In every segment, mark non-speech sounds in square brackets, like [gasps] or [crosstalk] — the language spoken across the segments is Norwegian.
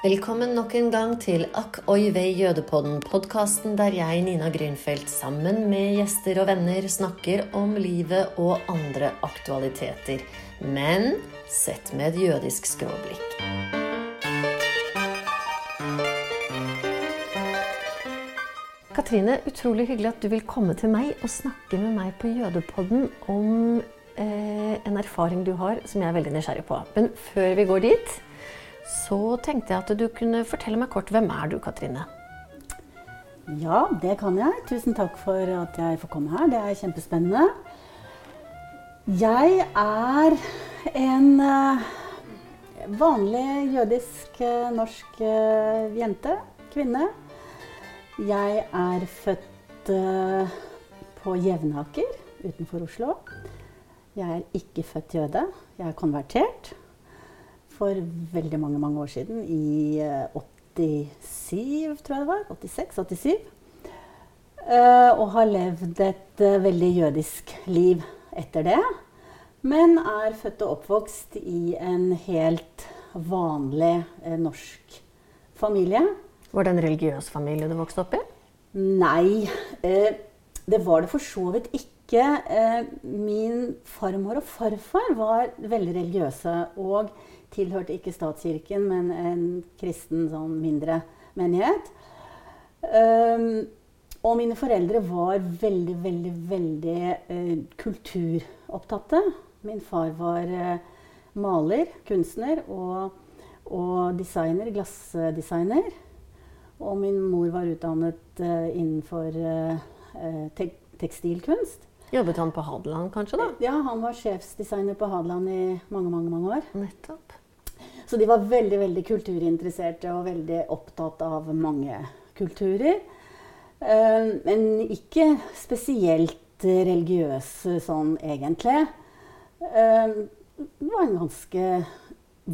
Velkommen nok en gang til Akk oi vei jødepodden, podkasten der jeg, Nina Grünfeldt, sammen med gjester og venner snakker om livet og andre aktualiteter. Men sett med et jødisk skråblikk. Katrine, utrolig hyggelig at du vil komme til meg og snakke med meg på Jødepodden om eh, en erfaring du har som jeg er veldig nysgjerrig på. Men før vi går dit, så tenkte jeg at du kunne fortelle meg kort hvem er du, Katrine? Ja, det kan jeg. Tusen takk for at jeg får komme her. Det er kjempespennende. Jeg er en uh, vanlig jødisk uh, norsk uh, jente. Kvinne. Jeg er født på Jevnaker utenfor Oslo. Jeg er ikke født jøde. Jeg er konvertert for veldig mange mange år siden. I 87, tror jeg det var. 86-87. og har levd et veldig jødisk liv etter det. Men er født og oppvokst i en helt vanlig norsk familie. Var det en religiøs familie du vokste opp i? Nei. Eh, det var det for så vidt ikke. Eh, min farmor og farfar var veldig religiøse og tilhørte ikke statskirken, men en kristen sånn mindre menighet. Um, og mine foreldre var veldig, veldig, veldig uh, kulturopptatte. Min far var uh, maler, kunstner og, og designer, glassdesigner. Og min mor var utdannet uh, innenfor te tekstilkunst. Jobbet han på Hadeland kanskje? da? Ja, han var sjefsdesigner på Hadeland i mange mange, mange år. Nettopp. Så de var veldig veldig kulturinteresserte og veldig opptatt av mange kulturer. Uh, men ikke spesielt religiøse sånn egentlig. Uh, det var en ganske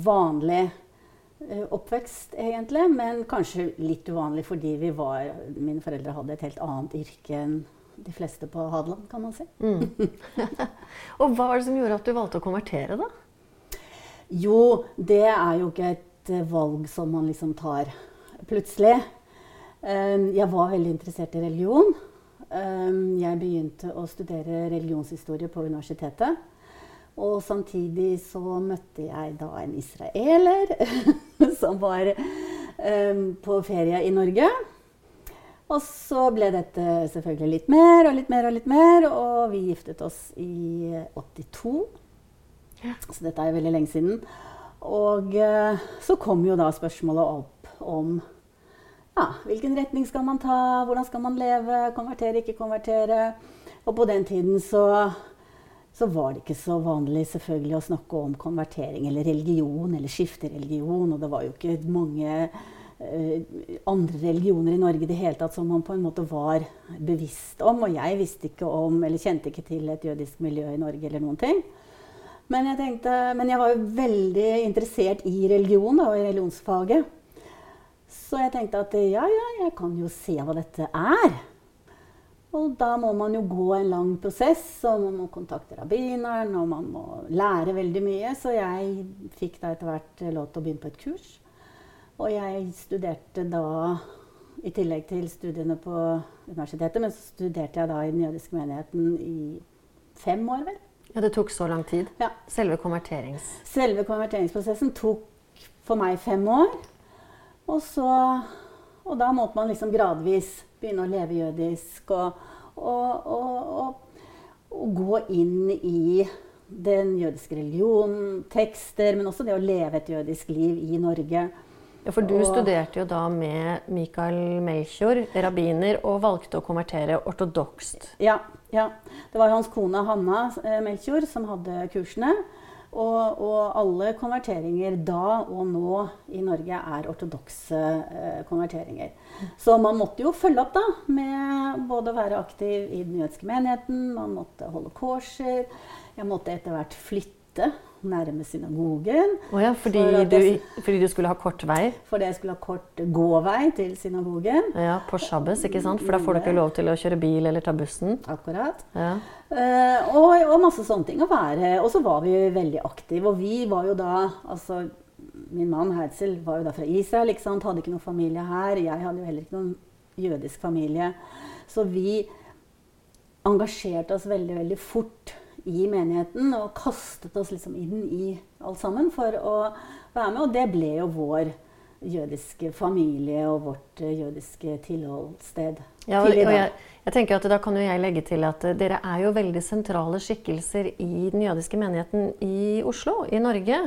vanlig uh, oppvekst egentlig, men kanskje litt uvanlig fordi vi var, mine foreldre hadde et helt annet yrke enn de fleste på Hadeland, kan man si. Mm. [laughs] og hva var det som gjorde at du valgte å konvertere, da? Jo, det er jo ikke et valg som man liksom tar plutselig. Jeg var veldig interessert i religion. Jeg begynte å studere religionshistorie på universitetet. Og samtidig så møtte jeg da en israeler [laughs] som var på ferie i Norge. Og så ble dette selvfølgelig litt mer og litt mer og litt mer, og vi giftet oss i 82. Så dette er jo veldig lenge siden. Og uh, så kom jo da spørsmålet opp om ja, hvilken retning skal man ta, hvordan skal man leve, konvertere, ikke konvertere. Og på den tiden så, så var det ikke så vanlig selvfølgelig å snakke om konvertering eller religion eller skifte religion, og det var jo ikke mange uh, andre religioner i Norge i det hele tatt som man på en måte var bevisst om. Og jeg visste ikke om, eller kjente ikke til et jødisk miljø i Norge eller noen ting. Men jeg, tenkte, men jeg var jo veldig interessert i religion og i religionsfaget. Så jeg tenkte at ja, ja, jeg kan jo se hva dette er. Og da må man jo gå en lang prosess, og man må kontakte rabbineren, og man må lære veldig mye. Så jeg fikk da etter hvert lov til å begynne på et kurs. Og jeg studerte da, i tillegg til studiene på universitetet, men så studerte jeg da i den jødiske menigheten i fem år, vel. Ja, Det tok så lang tid? Ja. Selve konverterings... Selve konverteringsprosessen tok for meg fem år. Og, så, og da måtte man liksom gradvis begynne å leve jødisk og, og, og, gå inn i den jødiske religionen, tekster, men også det å leve et jødisk liv i Norge. Ja, For du og, studerte jo da med Mikael Melchior, rabbiner, og valgte å konvertere ortodokst. Ja, ja. Det var hans kone Hanna Melkjord Melchior som hadde kursene. Og, og, alle konverteringer da og nå i Norge er ortodokse eh, konverteringer. Så man måtte jo følge opp da med både å være aktiv i den jødiske menigheten, man måtte holde korser, Jeg måtte etter hvert flytte nærme synagogen. Oh ja, fordi, for du, fordi, du, skulle ha kort vei? Fordi jeg skulle ha kort gåvei til synagogen. Ja, På shabbes, ikke sant? For da får du ikke lov til å kjøre bil eller ta bussen. Akkurat. Ja. Uh, og, og, masse sånne ting å være. Og så var vi veldig aktive. Og vi var jo da altså min mann Herzl var jo da fra Israel, ikke sant? hadde ikke noen familie her. Jeg hadde jo heller ikke noen jødisk familie. Så vi engasjerte oss veldig, veldig fort i menigheten og kastet oss liksom inn i alt sammen for å være med. Og det ble jo vår jødiske familie og vårt uh, jødiske tilholdssted. Ja, og, og jeg, jeg, tenker at Da kan jo jeg legge til at uh, dere er jo veldig sentrale skikkelser i den jødiske menigheten i Oslo, i Norge.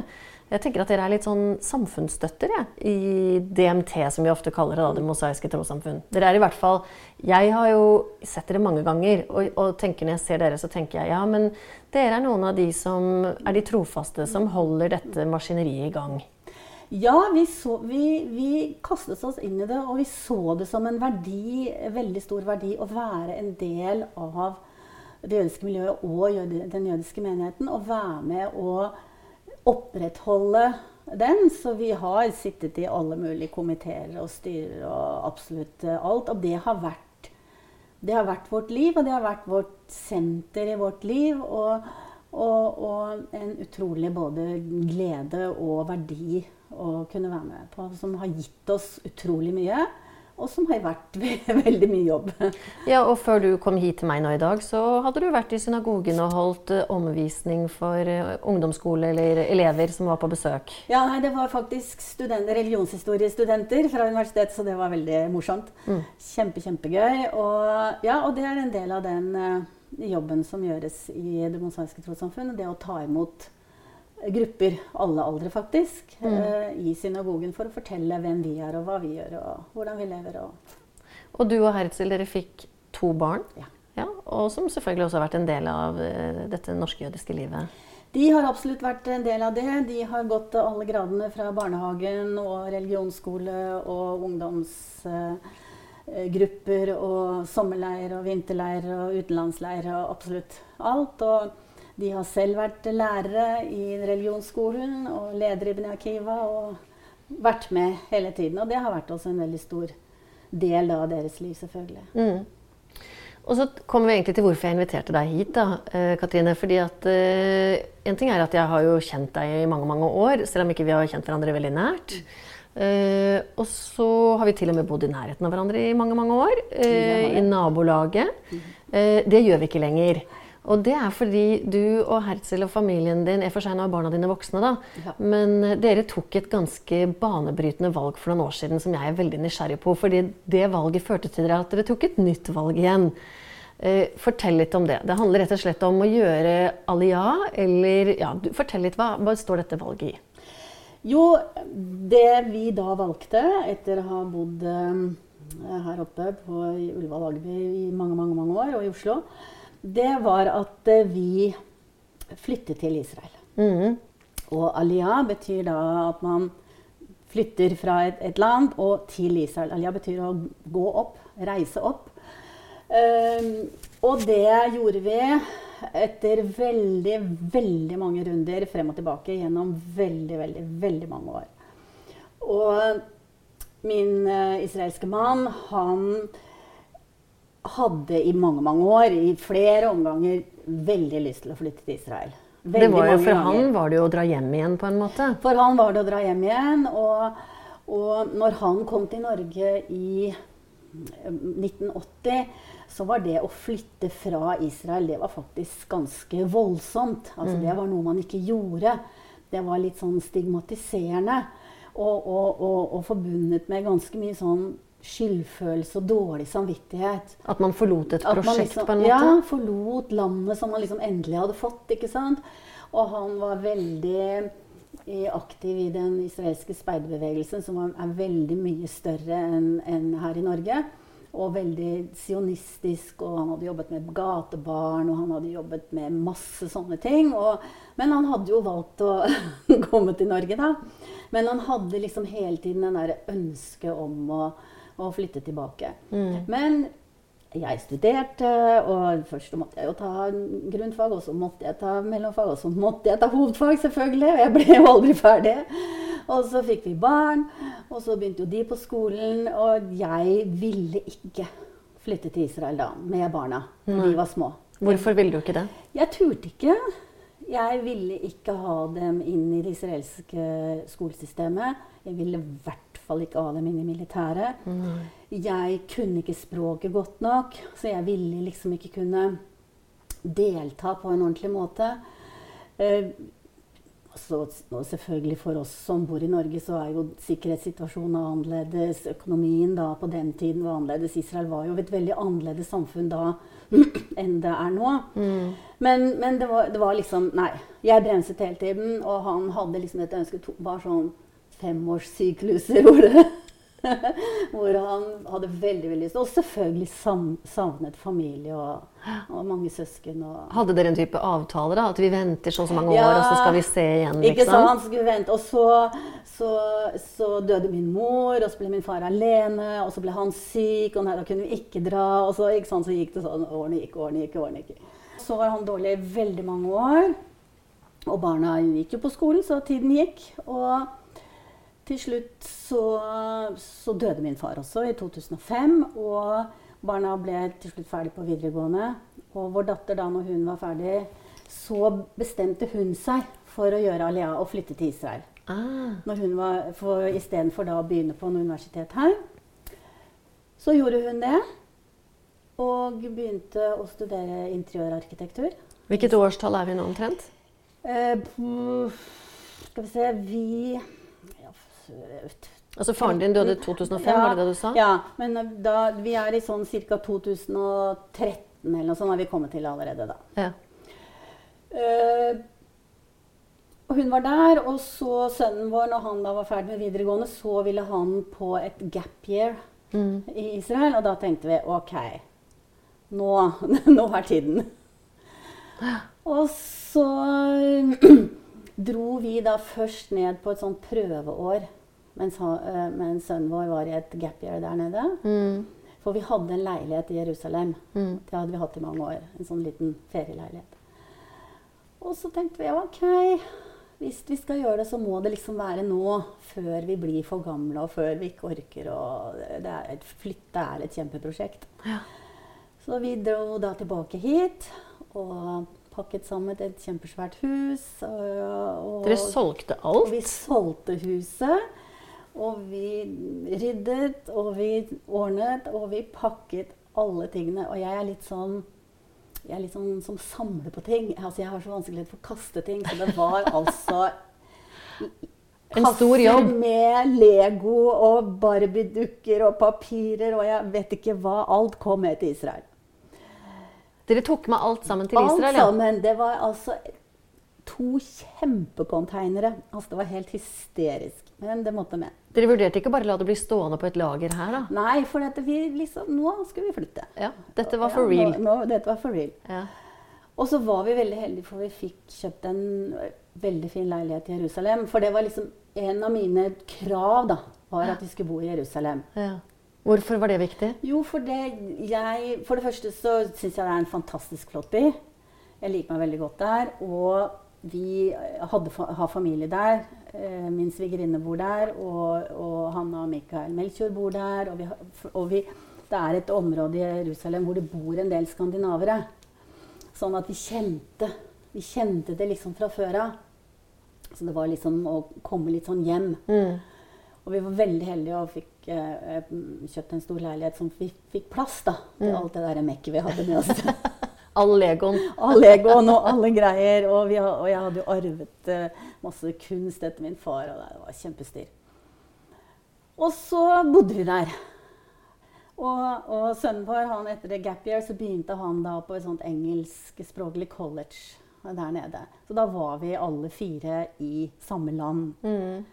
Jeg tenker at dere er litt sånn samfunnsstøtter ja, i DMT, som vi ofte kaller det. da, Det mosaiske trossamfunn. Dere er i hvert fall Jeg har jo sett dere mange ganger, og, og, tenker når jeg ser dere, så tenker jeg ja, men dere er noen av de som er de trofaste, som holder dette maskineriet i gang. Ja, vi, så, vi, vi, kastet oss inn i det, og vi så det som en verdi, veldig stor verdi å være en del av det jødiske miljøet og den jødiske menigheten. Og være med og opprettholde den. Så vi har sittet i alle mulige komiteer og styrer og absolutt alt. Og det har vært, det har vært vårt liv, og det har vært vårt senter i vårt liv. Og, og, og en utrolig både glede og verdi å kunne være med på, som har gitt oss utrolig mye og som har vært [laughs] veldig mye jobb. Ja, og Før du kom hit til meg nå i dag, så hadde du vært i synagogen og holdt uh, omvisning for uh, ungdomsskole eller elever som var på besøk. Ja, nei, Det var faktisk studenter, religionshistoriestudenter fra universitetet, så det var veldig morsomt. Mm. Kjempe, kjempegøy. Og, ja, og det er en del av den uh, jobben som gjøres i Det mosaiske trossamfunn. Det å ta imot grupper, alle aldre faktisk, mm. uh, i synagogen for å fortelle hvem vi er, og hva vi gjør, og hvordan vi lever. Og, og du og Herzl, dere fikk to barn, ja. Ja, og som selvfølgelig også har vært en del av uh, dette norsk-jødiske livet. De har absolutt vært en del av det. De har gått alle gradene fra barnehagen og religionsskole og ungdomsgrupper og sommerleir og vinterleir og utenlandsleir og absolutt alt. Og de har selv vært lærere i religionsskolen og ledere i Akiva og vært med hele tiden. Og det har vært også en veldig stor del av deres liv, selvfølgelig. Mm. Og så kommer vi egentlig til hvorfor jeg inviterte deg hit, da, eh, Katrine. Fordi at uh, En ting er at jeg har jo kjent deg i mange mange år, selv om ikke vi har kjent hverandre veldig nært. Uh, og så har vi til og med bodd i nærheten av hverandre i mange mange år. Uh, I nabolaget. det gjør vi ikke lenger. Og det er fordi du og Herzl og familien din er for seg nå barna dine voksne, da. Ja. Men eh, dere tok et ganske banebrytende valg for noen år siden som jeg er veldig nysgjerrig på. fordi det valget førte til dere at dere tok et nytt valg igjen. Eh, fortell litt om det. Det handler rett og slett om å gjøre aliyah, eller ja, Fortell litt. Hva, hva står dette valget i? Jo, det vi da valgte, etter å ha bodd eh, her oppe på Ullevål Ageby i mange, mange, mange år, og i Oslo, det var at eh, vi flyttet til Israel. Mm. Og aliyah betyr da at man flytter fra et, et, land og til Israel. Aliyah betyr å gå opp, reise opp. Um, og det gjorde vi etter veldig, veldig mange runder frem og tilbake gjennom veldig, veldig, veldig mange år. Og min uh, israelske mann, han hadde i mange mange år, i flere omganger, veldig lyst til å flytte til Israel. Veldig det var jo, for ganger. han var det jo å dra hjem igjen, på en måte? For han var det å dra hjem igjen. Og, og når han kom til Norge i 1980, eh, så var det å flytte fra Israel det var faktisk ganske voldsomt. Altså, mm. Det var noe man ikke gjorde. Det var litt sånn stigmatiserende. Og, og, og, og forbundet med ganske mye sånn skyldfølelse og dårlig samvittighet. At man forlot et prosjekt liksom, på en måte? Ja, forlot landet som man liksom endelig hadde fått. ikke sant? Og han var veldig aktiv i den israelske speiderbevegelsen, som er veldig mye større enn en her i Norge. Og veldig sionistisk, og han hadde jobbet med gatebarn, og han hadde jobbet med masse sånne ting. Og, men han hadde jo valgt å [laughs] komme til Norge, da. Men han hadde liksom hele tiden den der ønsket om å og flytte tilbake. Mm. Men jeg studerte, og først måtte jeg jo ta grunnfag, og så måtte jeg ta mellomfag, og så måtte jeg ta hovedfag, selvfølgelig. Og jeg ble jo aldri ferdig. Og så fikk vi barn, og så begynte jo de på skolen. Og jeg ville ikke flytte til Israel da, med barna. Mm. De var små. Hvorfor ville du ikke det? Jeg turte ikke. Jeg ville ikke ha dem inn i det israelske skolesystemet. Jeg ville i hvert fall ikke av dem inn i militæret. Mm. Jeg kunne ikke språket godt nok, så jeg ville liksom ikke kunne delta på en ordentlig måte. Eh, så, og selvfølgelig for oss som bor i Norge, så er jo sikkerhetssituasjonen annerledes. Økonomien da på den tiden var annerledes. Israel var jo et veldig annerledes samfunn da [clears throat] enn det er nå. Mm. Men, men det, var, det, var, liksom Nei. Jeg bremset hele tiden, og han hadde liksom et ønske Bare sånn femårssykluser hvor [laughs] hvor han hadde veldig veldig lyst. Og selvfølgelig savnet familie og, og mange søsken. Og hadde dere en type avtale? da? At vi venter så og så mange ja, år, og så skal vi se igjen? liksom? Ikke sant? Skulle vente. Og så, så, så, døde min mor, og så ble min far alene. Og så ble han syk, og nei, da kunne vi ikke dra. Og så, ikke sant? så gikk det sånn. Årene gikk, årene gikk, årene gikk. Så var han dårlig i veldig mange år. Og barna gikk jo på skolen, så tiden gikk. Og til slutt så, så, døde min far også, i 2005. Og barna ble til slutt ferdig på videregående. Og vår datter, da når hun var ferdig, så bestemte hun seg for å gjøre Aliyah og flytte til Israel. Ah. Når hun var, for Istedenfor da å begynne på en universitet her. Så gjorde hun det. Og begynte å studere interiørarkitektur. Hvilket årstall er vi nå omtrent? Eh, skal vi se Vi Altså Faren din døde i 2005, ja, var det det du sa? Ja, men da, vi er i sånn ca. 2013 eller noe sånt har vi kommet til allerede da. Ja. Uh, og hun var der, og så sønnen vår, når han da var ferdig med videregående, så ville han på et gap year mm. i Israel. Og da tenkte vi OK, nå, [laughs] nå er tiden. [gasps] Og så [clears throat] dro vi da først ned på et sånt prøveår mens, uh, mens sønnen vår var i et gap year der nede. Mm. For vi hadde en leilighet i Jerusalem. Mm. Det hadde vi hatt i mange år. En sånn liten ferieleilighet. Og så tenkte vi OK, hvis vi skal gjøre det, så må det liksom være nå. Før vi blir for gamle, og før vi ikke orker. Og det er et, flytte er et kjempeprosjekt. Ja. Så vi dro da tilbake hit. Og pakket sammen et kjempesvært hus. Og, Dere solgte alt? Og vi solgte huset. Og vi ryddet, og vi ordnet, og vi pakket alle tingene. Og jeg er litt sånn jeg er litt sånn som samler på ting. Altså, jeg har så vanskelighet for å kaste ting. Så det var [laughs] altså en stor jobb. med Lego og Barbie-dukker og papirer og jeg vet ikke hva. Alt kom med til Israel. Dere tok med alt sammen til Israel? Alt sammen. Det var altså to kjempekonteinere. Altså, det var helt hysterisk. Men det måtte med. Dere vurderte ikke bare å la det bli stående på et lager her, da? Nei, for vi, liksom, nå skulle vi flytte. Ja, Dette var for real? Ja, nå, nå, dette var for real. Ja. Og så var vi veldig heldige, for vi fikk kjøpt en veldig fin leilighet i Jerusalem. For det var liksom en av mine krav, da, var at vi skulle bo i Jerusalem. Ja. Hvorfor var det viktig? Jo, for det, jeg, for det første så syns jeg det er en fantastisk flott by. Jeg liker meg veldig godt der. Og vi hadde, har familie der. Eh, min svigerinne bor der. Og, og Hanna og Mikael Melchior bor der. Og, vi, og vi, det er et område i Jerusalem hvor det bor en del skandinavere. Sånn at vi kjente, vi kjente det liksom fra før av. Så det var liksom å komme litt sånn hjem. Mm. Og vi var veldig heldige og fikk eh, kjøpt en stor leilighet som vi fikk plass da, til mm. alt det der mekket vi hadde med oss. [laughs] All legoen. All legoen og alle greier. Og, vi, og jeg hadde jo arvet uh, masse kunst etter min far, og det var kjempestyr. Og så bodde vi der. Og, og sønnen vår, han etter det gap year, så begynte han da på et sånt engelskspråklig college der nede. Så da var vi alle fire i samme land. Mm.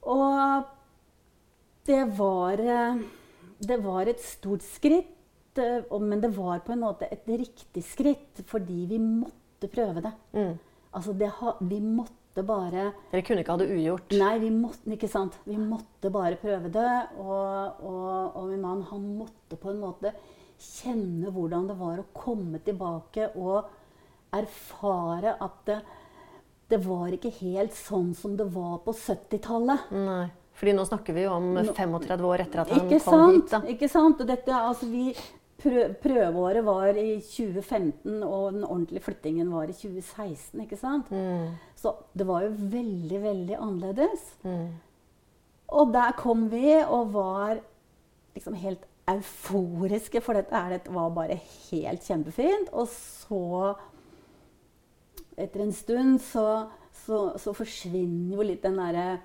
Og det var, eh, det var et stort skritt, men det var på en måte et riktig skritt fordi vi måtte prøve det. Mm. Altså, det, vi måtte bare Dere kunne ikke ha det ugjort? Nei, vi måtte, ikke sant? Vi måtte bare prøve det. Og, og, og min mann han måtte på en måte kjenne hvordan det var å komme tilbake og erfare at det, det var ikke helt sånn som det var på 70-tallet. Nei, fordi nå snakker vi jo om 35 år etter at han ikke kom sant, hit. da. Ikke sant? Og dette, altså vi, prøveåret var i 2015, og den ordentlige flyttingen var i 2016. ikke sant? Mm. Så det var jo veldig, veldig annerledes. Mm. Og der kom vi og var liksom helt euforiske, for dette dette var bare helt kjempefint. Og så, etter en stund, så, så, så forsvinner jo litt den derre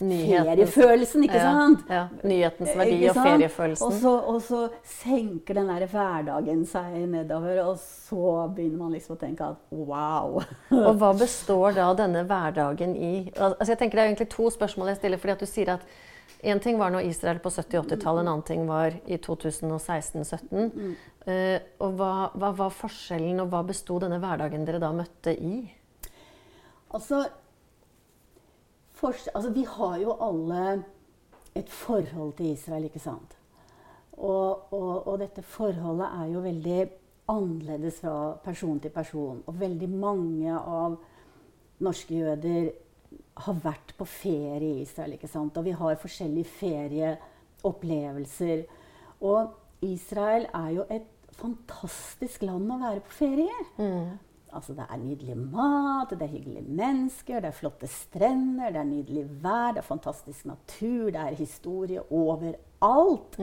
Nyhetens- feriefølelsen, ikke Ja, sant? Ja, Nyhetens verdi og feriefølelsen. Og så, og så senker den der hverdagen seg nedover, og så begynner man liksom å tenke at wow. [laughs] Og hva består da denne hverdagen i? Altså jeg tenker Det er egentlig to spørsmål jeg stiller. fordi at du sier at Én ting var når Israel på 70-80-tallet, en annen ting var i 2016-17. Eh, og hva, hva var forskjellen, og hva besto denne hverdagen dere da møtte i? Altså, fors- altså Vi har jo alle et forhold til Israel, ikke sant? Og, og, og dette forholdet er jo veldig annerledes fra person til person. Og veldig mange av norske jøder har vært på ferie i Israel. ikke sant? Og vi har forskjellige ferieopplevelser. Og Israel er jo et fantastisk land å være på ferie i. Altså, det er nydelig mat, det er hyggelige mennesker, det er flotte strender, det er nydelig vær, det er fantastisk natur, det er historie overalt.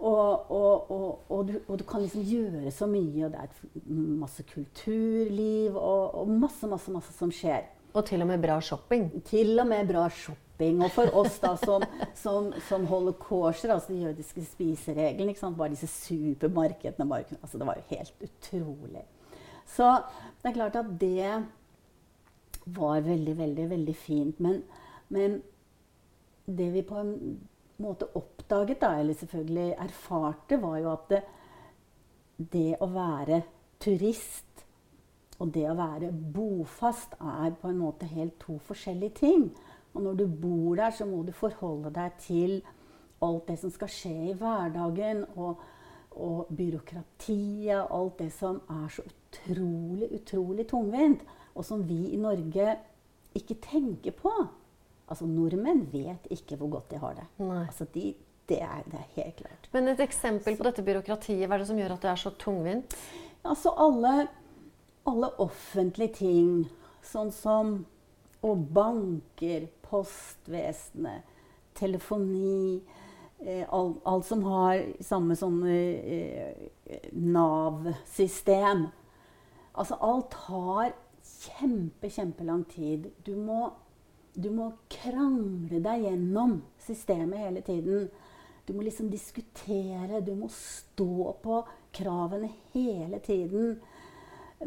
Og, og, og, og, du, og du kan liksom gjøre så mye, og det er masse kulturliv og, masse, masse, masse som skjer. Og til og med bra shopping. Til og med bra shopping. Og for oss da som, som, som holder kosher, altså de jødiske spisereglene, ikke sant? bare disse supermarkedene bare, altså Det var jo helt utrolig. Så det er klart at det var veldig, veldig, veldig fint. Men, men det vi på en måte oppdaget, da, eller selvfølgelig erfarte, var jo at det, det å være turist og det å være bofast er på en måte helt to forskjellige ting. Og når du bor der, så må du forholde deg til alt det som skal skje i hverdagen. Og, og byråkratiet, og alt det som er så utrolig, utrolig tungvint. Og som vi i Norge ikke tenker på. Altså, nordmenn vet ikke hvor godt de har det. Altså, de, det, er, det er helt klart. Men et eksempel på dette byråkratiet, hva er det som gjør at det er så tungvint? Altså alle, alle offentlige ting, sånn som og banker, postvesenet, telefoni eh, all- Alt som har samme sånn eh, Nav-system. Altså alt har kjempe, kjempelang tid. Du må, du må krangle deg gjennom systemet hele tiden. Du må liksom diskutere, du må stå på kravene hele tiden.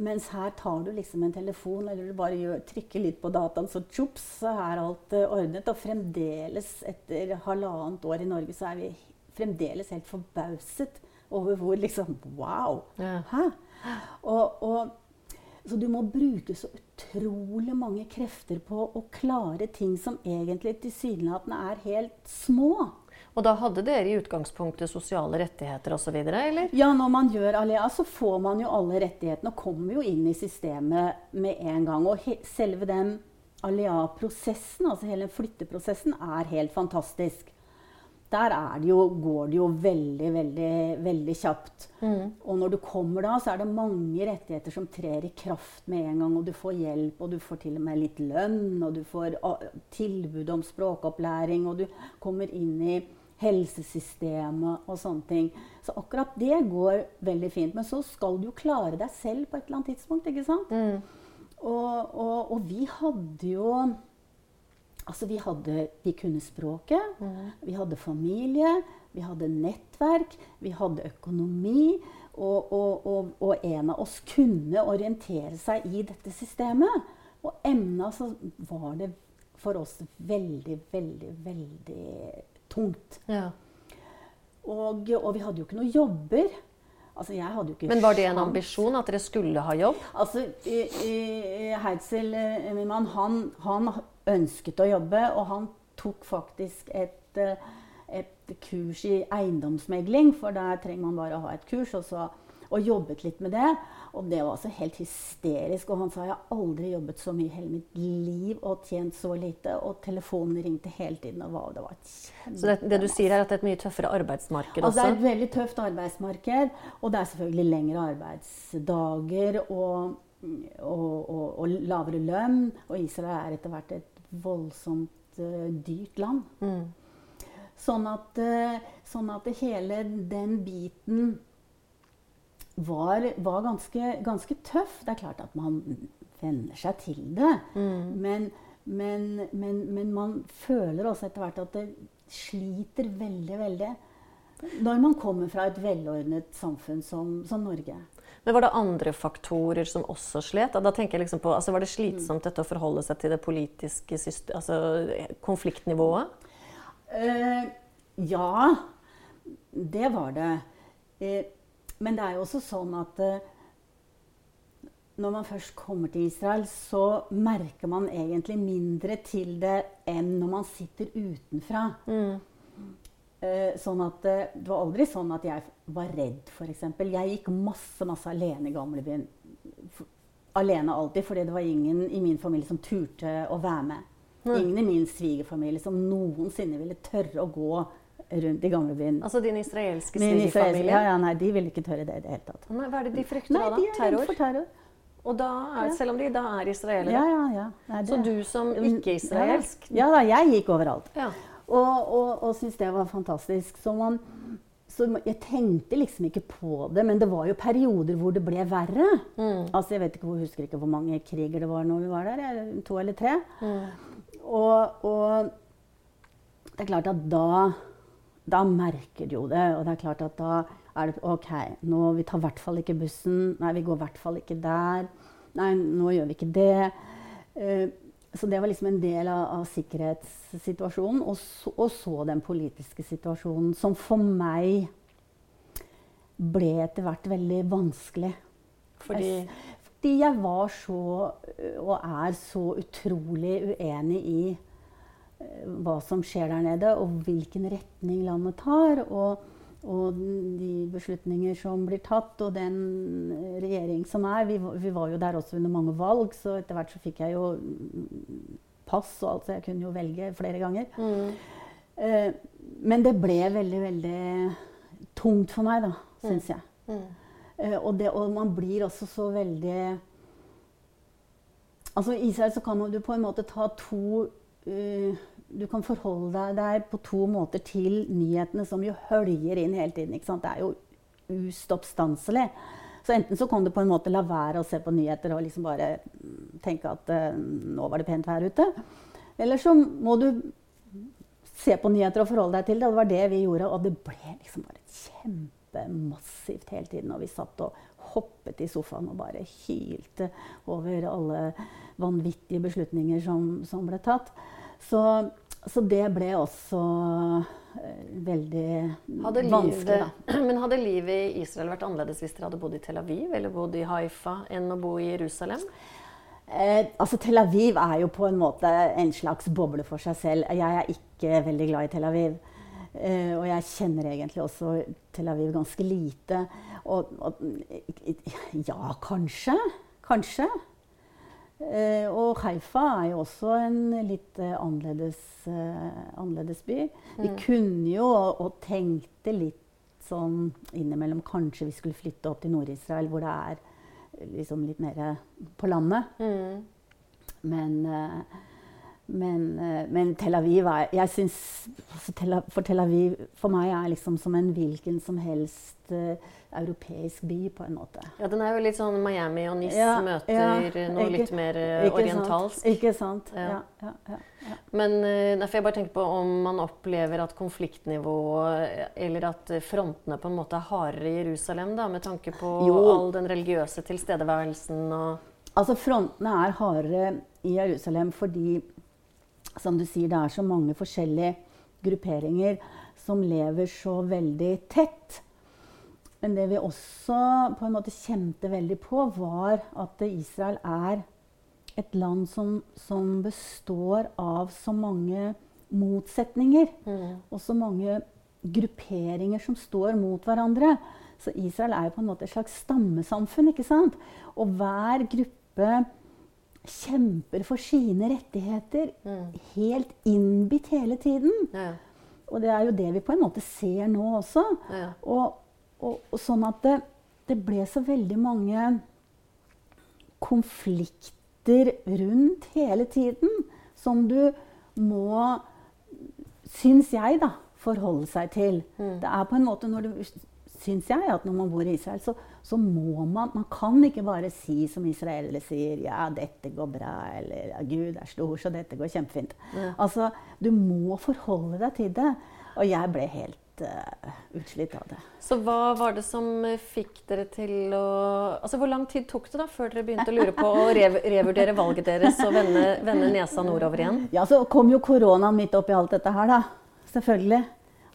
Mens her tar du liksom en telefon, eller du bare gjør, trykker litt på dataen, så tjops, så er alt eh, ordnet. Og fremdeles, etter halvannet år i Norge, så er vi fremdeles helt forbauset over hvor liksom Wow! Ja. Hæ? Og, og, så du må bruke så utrolig mange krefter på å klare ting som egentlig tilsynelatende er helt små. Og da hadde dere i utgangspunktet sosiale rettigheter osv., eller? Ja, når man gjør Alea, så får man jo alle rettighetene og kommer jo inn i systemet med en gang. Og selve den Alea-prosessen, altså hele flytteprosessen, er helt fantastisk. Der er det jo, går det jo veldig, veldig, veldig kjapt. Og når du kommer da, så er det mange rettigheter som trer i kraft med en gang. Og du får hjelp, og du får til og med litt lønn, og du får tilbud om språkopplæring, og du kommer inn i helsesystemet og sånne ting. Så akkurat det går veldig fint. Men så skal du jo klare deg selv på et eller annet tidspunkt, ikke sant? Og, og, og vi hadde jo Altså, vi, hadde, vi kunne språket, vi hadde familie, vi hadde nettverk, vi hadde økonomi. Og, og, og en av oss kunne orientere seg i dette systemet. Og emna så var det for oss veldig, veldig, veldig tungt. Ja. Og, og vi hadde jo ikke noen jobber. Altså, jeg hadde jo ikke Men var det en sjans. ambisjon at dere skulle ha jobb? Altså, Heitzel, eh, min mann, han, han ønsket å jobbe, og han tok faktisk et, eh, et kurs i eiendomsmegling, for der trenger man bare å ha et kurs, og så og jobbet litt med det. Og det var altså helt hysterisk. Og han sa jeg har aldri jobbet så mye i hele mitt liv og tjent så lite. Og telefonen ringte hele tiden. og wow, det var Så det, det, du sier er at det er et mye tøffere arbeidsmarked også? Altså, det er et veldig tøft arbeidsmarked. Og det er selvfølgelig lengre arbeidsdager og, og, og, og lavere lønn. Og Israel er etter hvert et voldsomt uh, dyrt land. Mm. Sånn at, uh, sånn at hele den biten var, var ganske, ganske, tøff. Det er klart at man venner seg til det. Mm. Men, men, men, men, man føler også etter hvert at det sliter veldig, veldig når man kommer fra et velordnet samfunn som, som Norge. Men Var det andre faktorer som også slet? Da tenker jeg liksom på, altså Var det slitsomt dette å forholde seg til det politiske altså konfliktnivået? Uh, ja, det var det. Uh, men det er jo også sånn at uh, når man først kommer til Israel, så merker man egentlig mindre til det enn når man sitter utenfra. Mm. Uh, sånn at uh, Det var aldri sånn at jeg var redd, f.eks. Jeg gikk masse, masse alene i gamlebyen. Alene alltid, fordi det var ingen i min familie som turte å være med. Mm. Ingen i min svigerfamilie som noensinne ville tørre å gå rundt i gamlebyen. Altså din israelske svigerfamilie? Ja, ja, nei, de ville ikke tørre det i det hele tatt. Nei, hva er det de frykter nei, da? De er terror? For terror. Og da er, ja. selv om de da er israelere? Ja, ja, ja. Nei, Så du som ikke-israelsk Ja da, jeg gikk overalt. Ja. Og, og, og syntes det var fantastisk. Så, man, så jeg tenkte liksom ikke på det, men det var jo perioder hvor det ble verre. Mm. Altså, Jeg vet ikke, jeg husker ikke hvor mange kriger det var når vi var der. To eller tre. Mm. Og, og det er klart at da da merker du jo det. Og det er klart at da er det OK, nå, vi tar i hvert fall ikke bussen. Nei, vi går i hvert fall ikke der. Nei, nå gjør vi ikke det. Uh, så det var liksom en del av, av sikkerhetssituasjonen. Og så, og så, den politiske situasjonen, som for meg ble etter hvert veldig vanskelig. Fordi? Fordi jeg var så, og er så utrolig uenig i hva som skjer der nede, og hvilken retning landet tar. Og, og de beslutninger som blir tatt, og den regjering som er. Vi, vi, var jo der også under mange valg, så etter hvert så fikk jeg jo pass og alt, så jeg kunne jo velge flere ganger. Mm. Eh, men det ble veldig, veldig tungt for meg, da, syns mm. jeg. Mm. Eh, og, det, og man blir også så veldig Altså I Israel så kan man jo på en måte ta to uh, du kan forholde deg der på to måter til nyhetene, som jo høljer inn hele tiden. Det er jo ustoppstanselig. Så enten så kan du på en måte la være å se på nyheter og liksom bare tenke at uh, nå var det pent vær ute. Eller så må du se på nyheter og forholde deg til det. Og det var det vi gjorde. Og det ble liksom bare kjempemassivt hele tiden. Og vi satt og hoppet i sofaen og bare hylte over alle vanvittige beslutninger som, som ble tatt. Så så det ble også eh, veldig hadde vanskelig. Da. [clears throat] Men hadde livet i Israel vært annerledes hvis dere hadde bodd i Tel Aviv eller bodd i Haifa enn å bo i Jerusalem? Eh, altså Tel Aviv er jo på en måte en slags boble for seg selv. Jeg er ikke veldig glad i Tel Aviv. Eh, og jeg kjenner egentlig også Tel Aviv ganske lite. Og, og ja, kanskje. Kanskje. Eh, og Haifa er jo også en litt eh, annerledes, eh, annerledes, by. Vi mm. kunne jo, og, tenkte litt sånn innimellom Kanskje vi skulle flytte opp til Nord-Israel, hvor det er liksom litt mer på landet. Mm. Men eh, men, eh, men, Tel Aviv er jeg synes, altså For Tel Aviv for meg er liksom som en hvilken som helst uh, europeisk by, på en måte. Ja, Den er jo litt sånn Miami og Nis ja, møter ja, noe ikke, litt mer uh, ikke orientalsk. Sant, ikke sant. Ja. ja Men uh, derfor jeg bare tenker på om man opplever at konfliktnivået Eller at frontene på en måte er hardere i Jerusalem, da, med tanke på jo. all den religiøse tilstedeværelsen og Altså Frontene er hardere i Jerusalem fordi som du sier, det er så mange forskjellige grupperinger som lever så veldig tett. Men det vi også på en måte kjente veldig på, var at Israel er et land som, som består av så mange motsetninger. Mm. Og så mange grupperinger som står mot hverandre. Så Israel er jo på en måte et slags stammesamfunn. ikke sant? Og hver gruppe kjemper for sine rettigheter helt innbitt hele tiden. Ja. Og det er jo det vi på en måte ser nå også. Ja. Og, og, og sånn at det, det ble så veldig mange konflikter rundt hele tiden som du må, syns jeg, da, forholde seg til. Det er på en måte når du Syns jeg at når man bor i Israel, så, så må man Man kan ikke bare si som israelere sier Ja, dette går bra. Eller ja, Gud er stor, så dette går kjempefint. Altså, du må forholde deg til det. Og jeg ble helt uh, utslitt av det. Så hva var det som eh, fikk dere til å Altså Hvor lang tid tok det da før dere begynte å lure på å rev revurdere valget deres og vende, vende nesa nordover igjen? Ja, så kom jo koronaen midt oppi alt dette her, da. Selvfølgelig.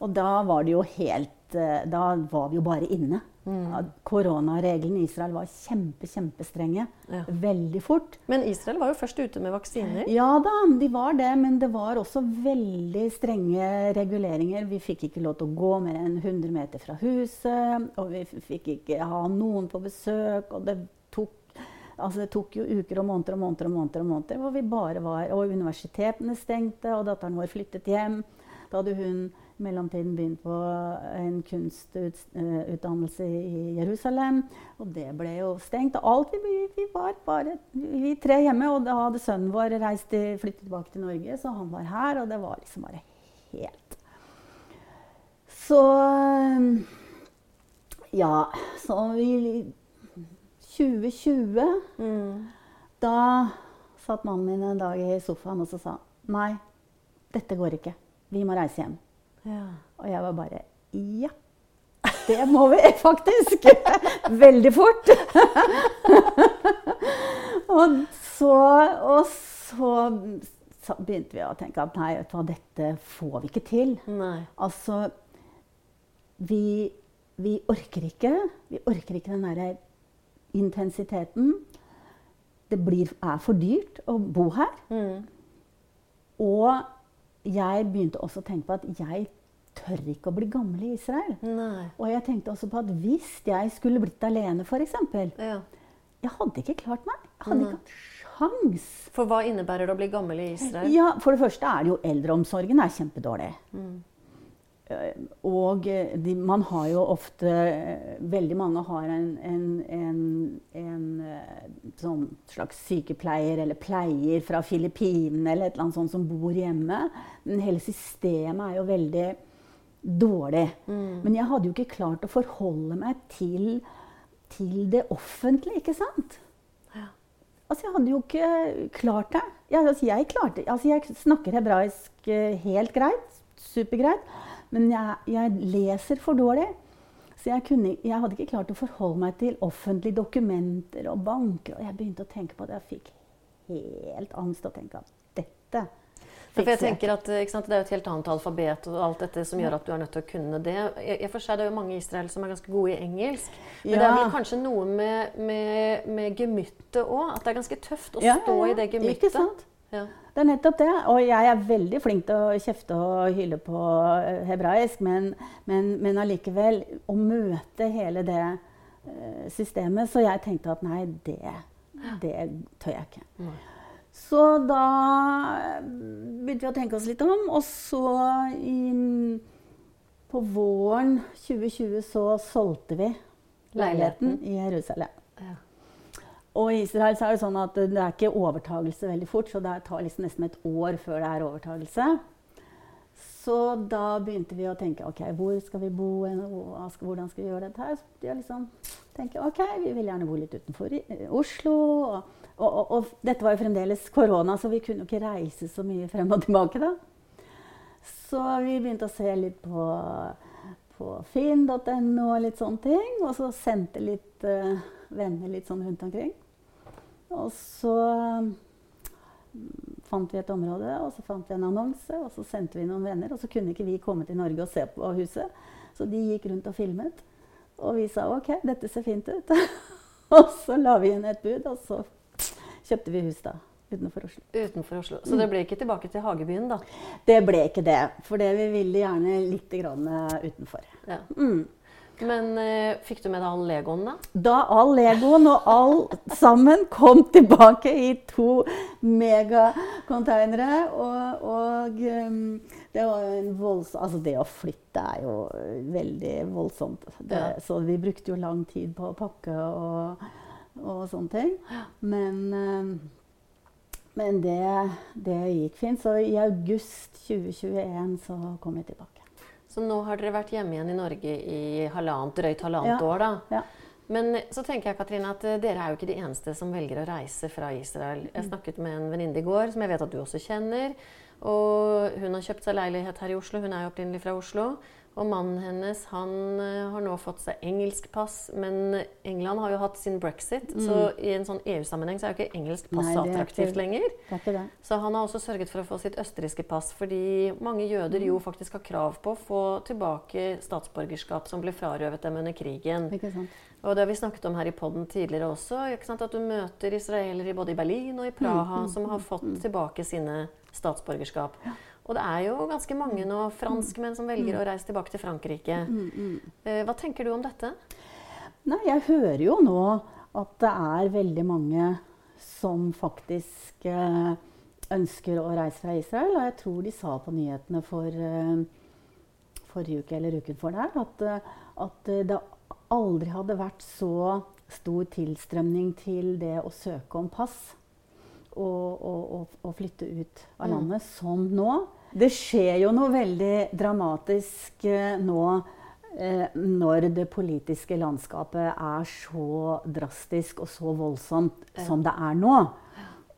Og da var det jo helt eh, Da var vi jo bare inne. Mm. Koronareglene i Israel var kjempe, kjempestrenge. Ja. Veldig fort. Men Israel var jo først ute med vaksiner. Ja da, de var det, men det var også veldig strenge reguleringer. Vi fikk ikke lov til å gå mer enn 100 meter fra huset, og vi fikk ikke ha noen på besøk. Og det tok, altså det tok jo uker og måneder og måneder og måneder. Og måneder hvor vi bare var, og universitetene stengte, og datteren vår flyttet hjem. Da hadde hun mellomtiden begynt på en kunstutdannelse i Jerusalem. Og det ble jo stengt. Og alt vi, vi var bare vi tre hjemme. Og da hadde sønnen vår reist til, flyttet tilbake til Norge, så han var her. Og det var liksom bare helt Så Ja, så vi 2020 Mm. Da satt mannen min en dag i sofaen og så sa Nei, dette går ikke. Vi må reise hjem. Og jeg var bare Ja, det må vi [laughs] faktisk! Veldig fort. [laughs] og, så, og så så begynte vi å tenke at nei, vet du hva, dette får vi ikke til. Nei. Altså vi, vi orker ikke. Vi orker ikke den derre intensiteten. Det blir, er for dyrt å bo her. Mm. Og jeg begynte også å tenke på at jeg tør ikke å bli gammel i Israel. Nei. Og jeg tenkte også på at hvis jeg skulle blitt alene, f.eks. Ja. Jeg hadde ikke klart meg. Jeg hadde ikke hatt sjans. For hva innebærer det å bli gammel i Israel? Ja, For det første er det jo eldreomsorgen er kjempedårlig. Mm. Og eh, de, man har jo ofte eh, Veldig mange har en, en, en, en eh, sånn slags sykepleier eller pleier fra Filippinene eller et eller annet sånt som bor hjemme. Men hele systemet er jo veldig dårlig. Men jeg hadde jo ikke klart å forholde meg til, til det offentlige, ikke sant? Ja. Altså, jeg hadde jo ikke klart det. Jeg, altså, jeg, klarte, altså, jeg snakker hebraisk eh, helt greit, supergreit, men jeg, jeg leser for dårlig. Så jeg, kunne, jeg hadde ikke klart å forholde meg til offentlige dokumenter og banker. Og jeg begynte å tenke på det. Jeg fikk helt angst og tenke at dette For jeg tenker at ikke sant, Det er jo et helt annet alfabet og alt dette som gjør at du er nødt til å kunne det. Jeg, i for seg Det er jo mange i Israel som er ganske gode i engelsk. Men det er Ja. vel kanskje noe med, med, med gemyttet òg? At det er ganske tøft å Ja, stå ja, ja. i det Ikke gemyttet. sant? Ja. Det er nettopp det. Og jeg er veldig flink til å kjefte og hyle på eh, hebraisk, men, men, men allikevel å møte hele det eh, systemet Så jeg tenkte at nei, det, det tør jeg ikke. Nei. Så da eh, begynte vi å tenke oss litt om, og så i, på våren 2020 så solgte vi leiligheten i Jerusalem. Ja. Og i Israel så er det sånn at det er ikke overtagelse veldig fort, så det tar liksom nesten et år før det er overtagelse. Så da begynte vi å tenke ok, hvor skal vi bo, hvordan skal vi gjøre dette her? Så jeg liksom tenker, ok, vi vil gjerne bo litt utenfor eh, Oslo. Og, og, og, og dette var jo fremdeles korona, så vi kunne jo ikke reise så mye frem og tilbake da. Så vi begynte å se litt på, på finn.no og litt sånne ting. Og så sendte litt uh, venner litt sånn rundt omkring. Og så mm, fant vi et område, og så fant vi en annonse, og så sendte vi noen venner. Og så kunne ikke vi komme til Norge og se på huset, så de gikk rundt og filmet. Og vi sa OK, dette ser fint ut. [laughs] og så la vi inn et bud, og så kjøpte vi hus da, utenfor Oslo. Utenfor Oslo. Så det ble ikke tilbake til Hagebyen, da? Det ble ikke det, for det vi ville gjerne litt grann eh, utenfor. Ja. Mm. Men eh, fikk du med deg all legoen, da? Da all legoen og all sammen kom tilbake i to megakonteinere. Og, og um, det var jo en voldsom Altså, det å flytte er jo veldig voldsomt. Det, Ja. Så vi brukte jo lang tid på å pakke og, og sånne ting. Men, um, men det, det gikk fint. Så i august 2021 så kom jeg tilbake. Så nå har dere vært hjemme igjen i Norge i halvannet, drøyt halvannet Ja. år, da. Ja. Men så tenker jeg Katrine, at eh, dere er jo ikke de eneste som velger å reise fra Israel. Mm. Jeg snakket med en venninne i går som jeg vet at du også kjenner. Og hun har kjøpt seg leilighet her i Oslo. Hun er jo opprinnelig fra Oslo. Og mannen hennes han eh, har nå fått seg engelsk pass, men England har jo hatt sin brexit. Så i en sånn EU-sammenheng så er jo ikke engelsk pass Mm. Nei, så attraktivt ikke- lenger. Det det. Så han har også sørget for å få sitt østerrikske pass, fordi mange jøder Mm. jo faktisk har krav på å få tilbake statsborgerskap som ble frarøvet dem under krigen. Ikke sant? Og det har vi snakket om her i podden tidligere også, ikke sant? at du møter israelere både i Berlin og i Praha Mm, som har fått tilbake sine statsborgerskap. Og det er jo ganske mange nå franskmenn som velger å reise tilbake til Frankrike. Mm, Eh, Hva tenker du om dette? Nei, jeg hører jo nå at det er veldig mange som faktisk eh, ønsker å reise fra Israel. Og jeg tror de sa på nyhetene for eh, forrige uke eller uken for der at, at det aldri hadde vært så stor tilstrømning til det å søke om pass og, og, og flytte ut av landet som nå. Det skjer jo noe veldig dramatisk eh, nå eh, når det politiske landskapet er så drastisk og så voldsomt som det er nå.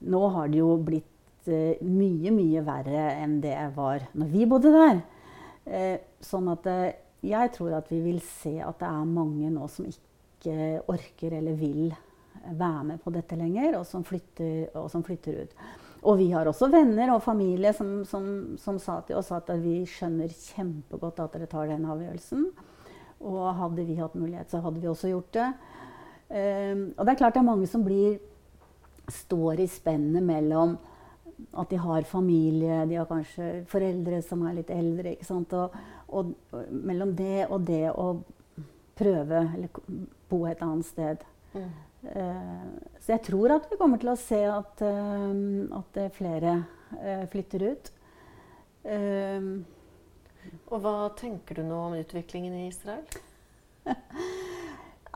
Nå har det jo blitt eh, mye, mye verre enn det var når vi bodde der. Eh, sånn at eh, jeg tror at vi vil se at det er mange nå som ikke orker eller vil være med på dette lenger, og som flytter, og som flytter ut. Og vi har også venner og familie som, som, som sa til oss at vi skjønner kjempegodt at dere tar den avgjørelsen. Og hadde vi hatt mulighet, så hadde vi også gjort det. Um, og det er klart det er mange som blir, står i spennet mellom at de har familie, de har kanskje foreldre som er litt eldre. ikke sant? Og, og, og mellom det og det å prøve eller bo et annet sted. Eh, så jeg tror at vi kommer til å se at, eh, at det flere eh, flytter ut. Eh, Og hva tenker du nå om utviklingen i Israel? [laughs]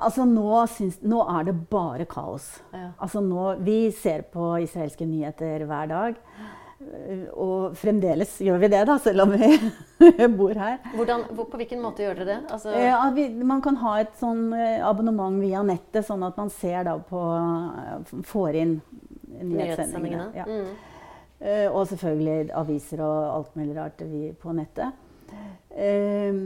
altså nå, syns, nå er det bare kaos. Ja. Altså nå, vi ser på israelske nyheter hver dag. Og fremdeles gjør vi det, da, selv om vi [laughs] bor her. Hvordan, på hvilken måte gjør dere det? Altså, Ja, vi, man kan ha et sånn eh, abonnement via nettet, sånn at man ser da på eh, Får inn nyhetssendingene. Ja. Mm. Eh, og selvfølgelig aviser og alt mulig rart vi på nettet. Eh,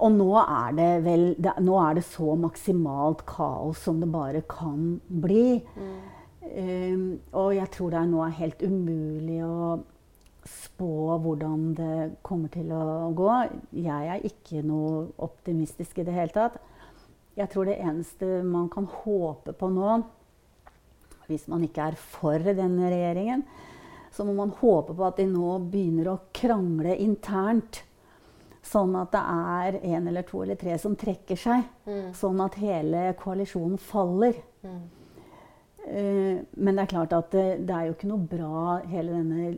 og nå er det vel Nå er det så maksimalt kaos som det bare kan bli. Eh, og jeg tror det er nå er helt umulig å spå hvordan det kommer til å gå. Jeg er ikke noe optimistisk i det hele tatt. Jeg tror det eneste man kan håpe på nå, hvis man ikke er for denne regjeringen, så må man håpe på at de nå begynner å krangle internt. Sånn at det er en eller to eller tre som trekker seg. Sånn at hele koalisjonen faller. Eh, men det er klart at det, det er jo ikke noe bra, hele denne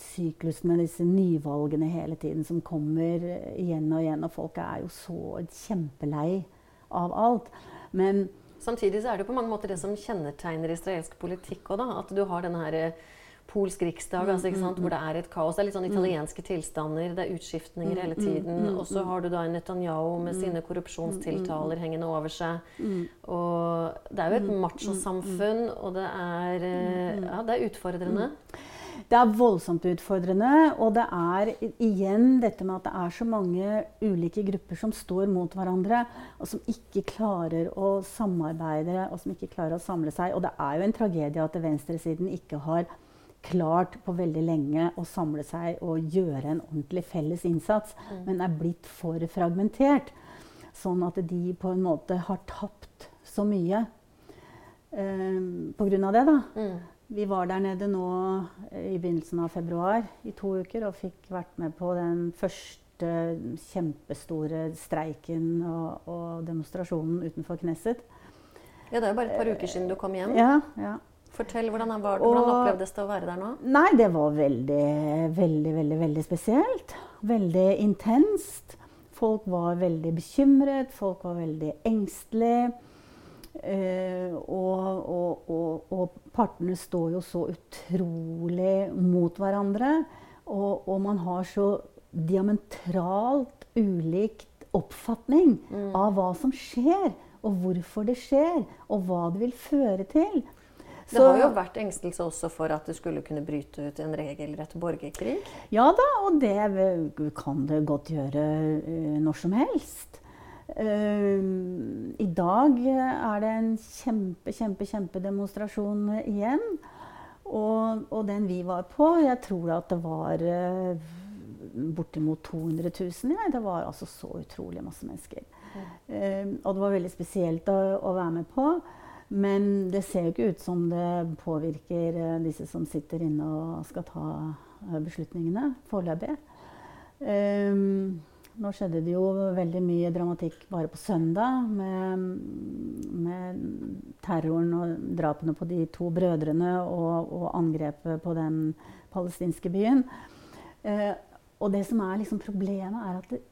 syklusen med disse nyvalgene hele tiden som kommer eh, igjen og igjen. Og folk er jo så kjempelei av alt. Men Samtidig så er det jo på mange måter det som kjennetegner israelsk politikk òg, da. At du har denne her eh, polsk riksdag, Mm, altså, sant? hvor det er et kaos. Det er litt sånn italienske tilstander, det er utskiftninger Mm, hele tiden. Og så har du da en Netanyahu med sine korrupsjonstiltaler hengende over seg. Mm. Og det er jo et machosamfunn, og det er, eh, ja, det er utfordrende. Det er voldsomt utfordrende. Og det er igjen dette med at det er så mange ulike grupper som står mot hverandre, og som ikke klarer å samarbeide, og som ikke klarer å samle seg. Og det er jo en tragedie at venstresiden ikke har klart på veldig lenge å samle seg og gjøre en ordentlig felles innsats, men er blitt for fragmentert. Sånn at de på en måte har tapt så mye eh, på grunn av det. da. Mm. Vi var der nede nå eh, i begynnelsen av februar i to uker og fikk vært med på den første første kjempestore streiken og, og demonstrasjonen utenfor Knesset. Ja, Det er jo bare et par uker siden du kom hjem. Ja, ja. Fortell, Hvordan, var, hvordan Og- opplevdes det å være der nå? Nei, det var veldig, veldig, veldig, veldig spesielt. Veldig intenst. Folk var veldig bekymret, folk var veldig engstelige. Eh, og, og, og, og partene står jo så utrolig mot hverandre. Og, man har så diametralt ulikt oppfatning av hva som skjer, og hvorfor det skjer, og hva det vil føre til. Det har jo vært engstelse også for at det skulle kunne bryte ut en regelrett borgerkrig. Ja da, og det kan det godt gjøre eh, når som helst. Eh, I dag er det en kjempe, kjempe, kjempedemonstrasjon igjen. Og, og den vi var på, jeg tror at det var uh, bortimot 200 000. Ja. Det var altså så utrolig masse mennesker. Eh, og det var veldig spesielt å, å være med på. Men det ser jo ikke ut som det påvirker eh, disse som sitter inne og skal ta eh, beslutningene foreløpig. Um, nå skjedde det jo veldig mye dramatikk bare på søndag med, med terroren og drapene på de to brødrene og, og angrepet på den palestinske byen. Eh, og det som er liksom problemet, er at det,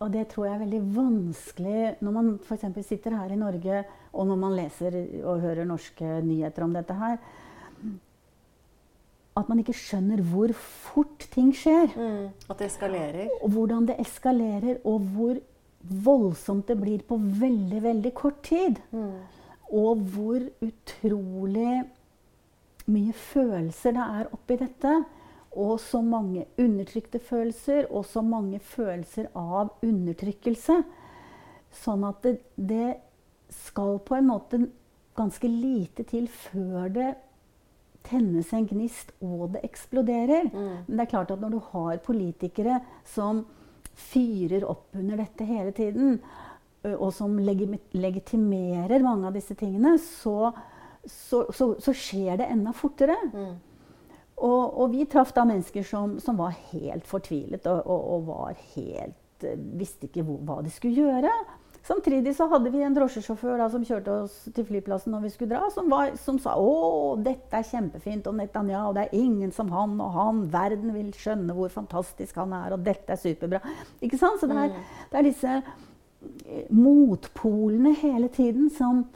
og det tror jeg er veldig vanskelig når man f.eks. sitter her i Norge, og når man leser og hører norske nyheter om dette her. At man ikke skjønner hvor fort ting skjer. Mm, at det eskalerer. Og hvordan det eskalerer, og hvor voldsomt det blir på veldig, veldig kort tid. Mm. Og hvor utrolig mye følelser det er oppi dette. Og så mange undertrykte følelser, og så mange følelser av undertrykkelse. Sånn at det, det skal på en måte ganske lite til før det tennes en gnist, og det eksploderer. Men det er klart at når du har politikere som fyrer opp under dette hele tiden, og som legitimerer mange av disse tingene, så, så, så, så skjer det enda fortere. Og, og vi traff da mennesker som, som var helt fortvilet og, og, og var helt eh, Visste ikke hvor, hva de skulle gjøre. Samtidig så hadde vi en drosjesjåfør da, som kjørte oss til flyplassen når vi skulle dra, som, var, som sa å, dette er kjempefint, og Netanyahu, det er ingen som han og han. Verden vil skjønne hvor fantastisk han er, og dette er superbra. Ikke sant? Så det er, det er disse eh, motpolene hele tiden som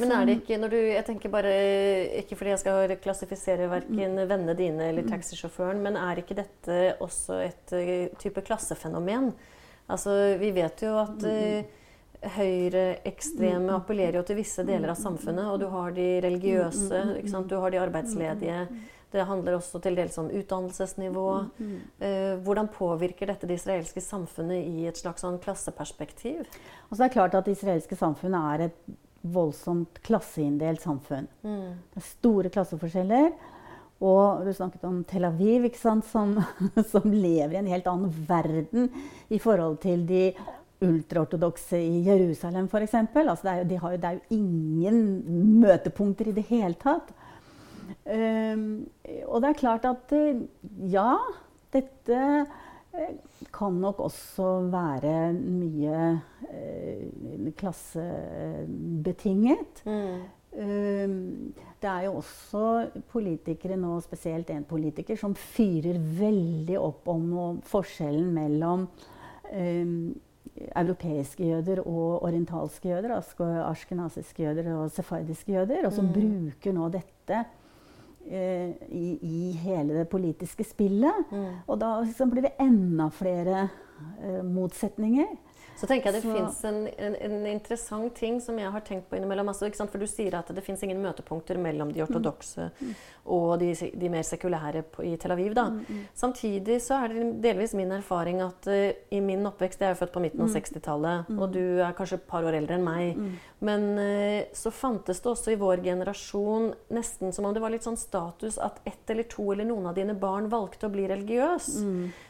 Men er det ikke når du Jeg tenker bare Ikke fordi jeg skal klassifisere verken vennene dine eller taxisjåføren, men er ikke dette også et eh, type klassefenomen? Altså, vi vet jo at uh, høyreekstreme appellerer jo til visse deler av samfunnet. Og du har de religiøse, du har de arbeidsledige. Det handler også til dels om utdannelsesnivå. Eh, hvordan påvirker dette det israelske samfunnet i et slags sånn klasseperspektiv? Altså det er klart at det israelske samfunnet er et voldsomt klasseinndelt samfunn. Det er store klasseforskjeller. Og du snakket om Tel Aviv, ikke sant? Som, [laughs] som lever i en helt annen verden i forhold til de ultraortodokse i Jerusalem f.eks. Altså det, er jo- de har jo- det er jo ingen møtepunkter i det hele tatt. Um, og det er klart at eh, ja, dette kan nok også være mye eh, klassebetinget. Ehm, det er jo også politikere nå, spesielt en politiker, som fyrer veldig opp om forskjellen mellom ehm, europeiske jøder og orientalske jøder, altså jøder og sefardiske jøder, og som bruker nå dette eh, i, i hele det politiske spillet. Og da liksom blir det enda flere eh, motsetninger. Så tenker jeg det fins en, en, en interessant ting som jeg har tenkt på innimellom. Altså? For du sier at det fins ingen møtepunkter mellom de ortodokse og de, de mer sekulære på, i Tel Aviv. Da. Samtidig så er det delvis min erfaring at uh, i min oppvekst Jeg er jo født på midten av 60-tallet, og du er kanskje et par år eldre enn meg. Men uh, så fantes det også i vår generasjon nesten som om det var litt sånn status at ett eller to eller noen av dine barn valgte å bli religiøs.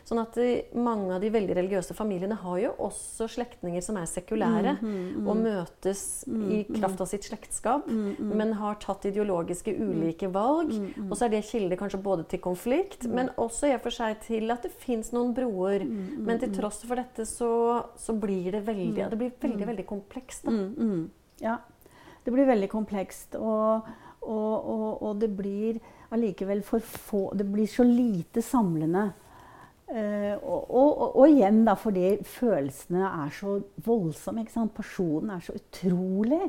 Sånn at uh, mange av de veldig religiøse familiene har jo også slektninger som er sekulære, Mm, og møtes i kraft av sitt slektskap, men har tatt ideologiske ulike valg. Mm, Og så er det kilde kanskje både til konflikt, men også i og for seg til at det fins noen broer. Mm, Men til tross for dette så, så blir det veldig ja, Det blir veldig, veldig komplekst. Mm, mm. Ja. Det blir veldig komplekst. Og, og, og, og det blir allikevel for få Det blir så lite samlende. Eh, og, og, og, igjen da, fordi følelsene er så voldsomme. ikke sant? Personen er så utrolig.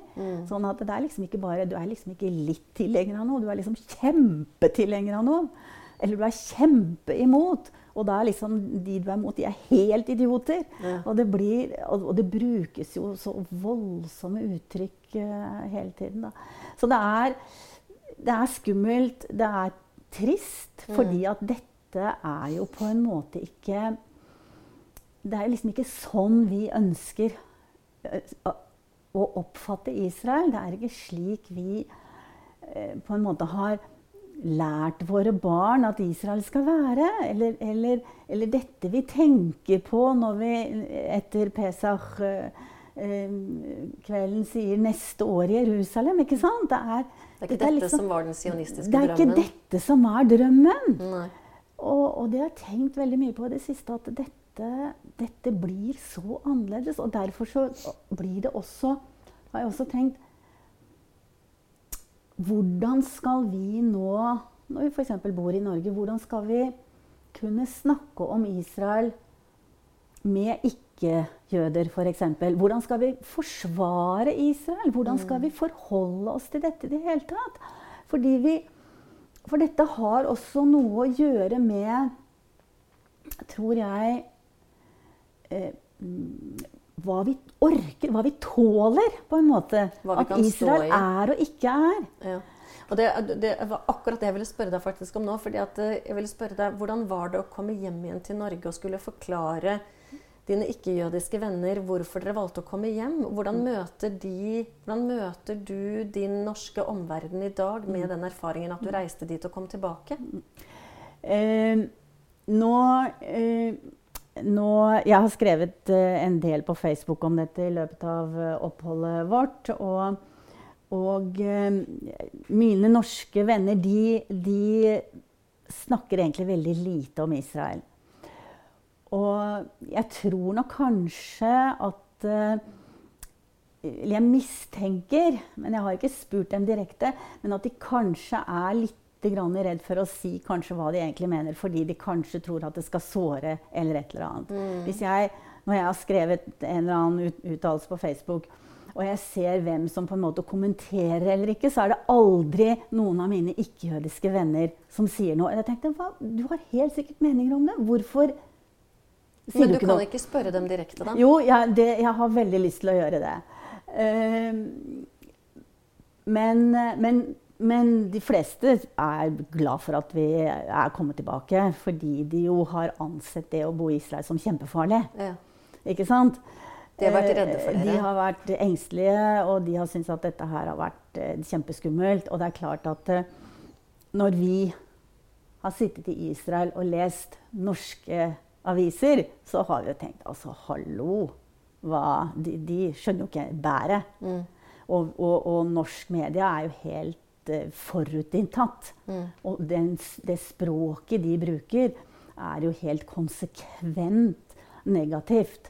Sånn at det er liksom ikke bare, Du er liksom ikke litt tilhenger av noe, du er liksom kjempetilhenger av noe. Eller du er kjempeimot. Og da er liksom de du er imot, de er helt idioter. Ja. Og, det blir, og, og det brukes jo så voldsomme uttrykk uh, hele tiden. Da. Så det er, det er skummelt, det er trist, fordi at dette er jo på en måte ikke Det er liksom ikke sånn vi ønsker eh, å oppfatte Israel. Det er ikke slik vi eh, på en måte har lært våre barn at Israel skal være. Eller, eller, eller dette vi tenker på når vi etter Pesach-kvelden sier 'neste år i Jerusalem'. ikke sant? Det er, Det er ikke dette er dette liksom- som var den sionistiske drømmen? det er ikke dette som er drømmen. Nei. Og, og det har jeg tenkt veldig mye på i det siste, at dette, dette blir så annerledes. Og derfor så blir det også Har jeg også tenkt Hvordan skal vi nå, når vi f.eks. bor i Norge, hvordan skal vi kunne snakke om Israel med ikke-jøder, f.eks.? Hvordan skal vi forsvare Israel? Hvordan skal vi forholde oss til dette i det hele tatt? Fordi vi for dette har også noe å gjøre med, tror jeg eh, Hva vi orker, hva vi tåler, på en måte. At Israel er og ikke er. Ja. Og det, det var akkurat det jeg ville spørre deg faktisk om nå. fordi at eh, jeg ville spørre deg, Hvordan var det å komme hjem igjen til Norge og skulle forklare dine ikke-jødiske venner hvorfor dere valgte å komme hjem? Hvordan møter, de, hvordan møter du din norske omverden i dag med den erfaringen at du reiste dit og kom tilbake? Eh, nå, eh, nå Jeg har skrevet eh, en del på Facebook om dette i løpet av eh, oppholdet vårt. Og, og eh, mine norske venner, de, de snakker egentlig veldig lite om Israel. Og jeg tror nok kanskje at eh, eller Jeg mistenker, men jeg har ikke spurt dem direkte, men at de kanskje er litt grann redd for å si kanskje hva de egentlig mener, fordi de kanskje tror at det skal såre eller et eller annet. Hvis jeg, når jeg har skrevet en eller annen ut, uttalelse på Facebook, og jeg ser hvem som på en måte kommenterer eller ikke, så er det aldri noen av mine ikke-jødiske venner som sier noe. Jeg tenkte, hva? Du har helt sikkert meninger om det. Hvorfor Men du kan noe? ikke spørre dem direkte, da? Jo, jeg, det, jeg har veldig lyst til å gjøre det. Ehm, men, men, men de fleste er glad for at vi er kommet tilbake, fordi de jo har ansett det å bo i Israel som kjempefarlig. Ja. Ikke sant? De har vært redde for Eh, dere? De har vært engstelige, og de har syntes at dette her har vært eh, kjempeskummelt. Og det er klart at eh, når vi har sittet i Israel og lest norske aviser, så har vi jo tenkt altså, hallo! Hva, de, de skjønner jo ikke bæret. Mm. Og, og, og norsk media er jo helt uh, forutinntatt. Mm. Og den, det språket de bruker, er jo helt konsekvent negativt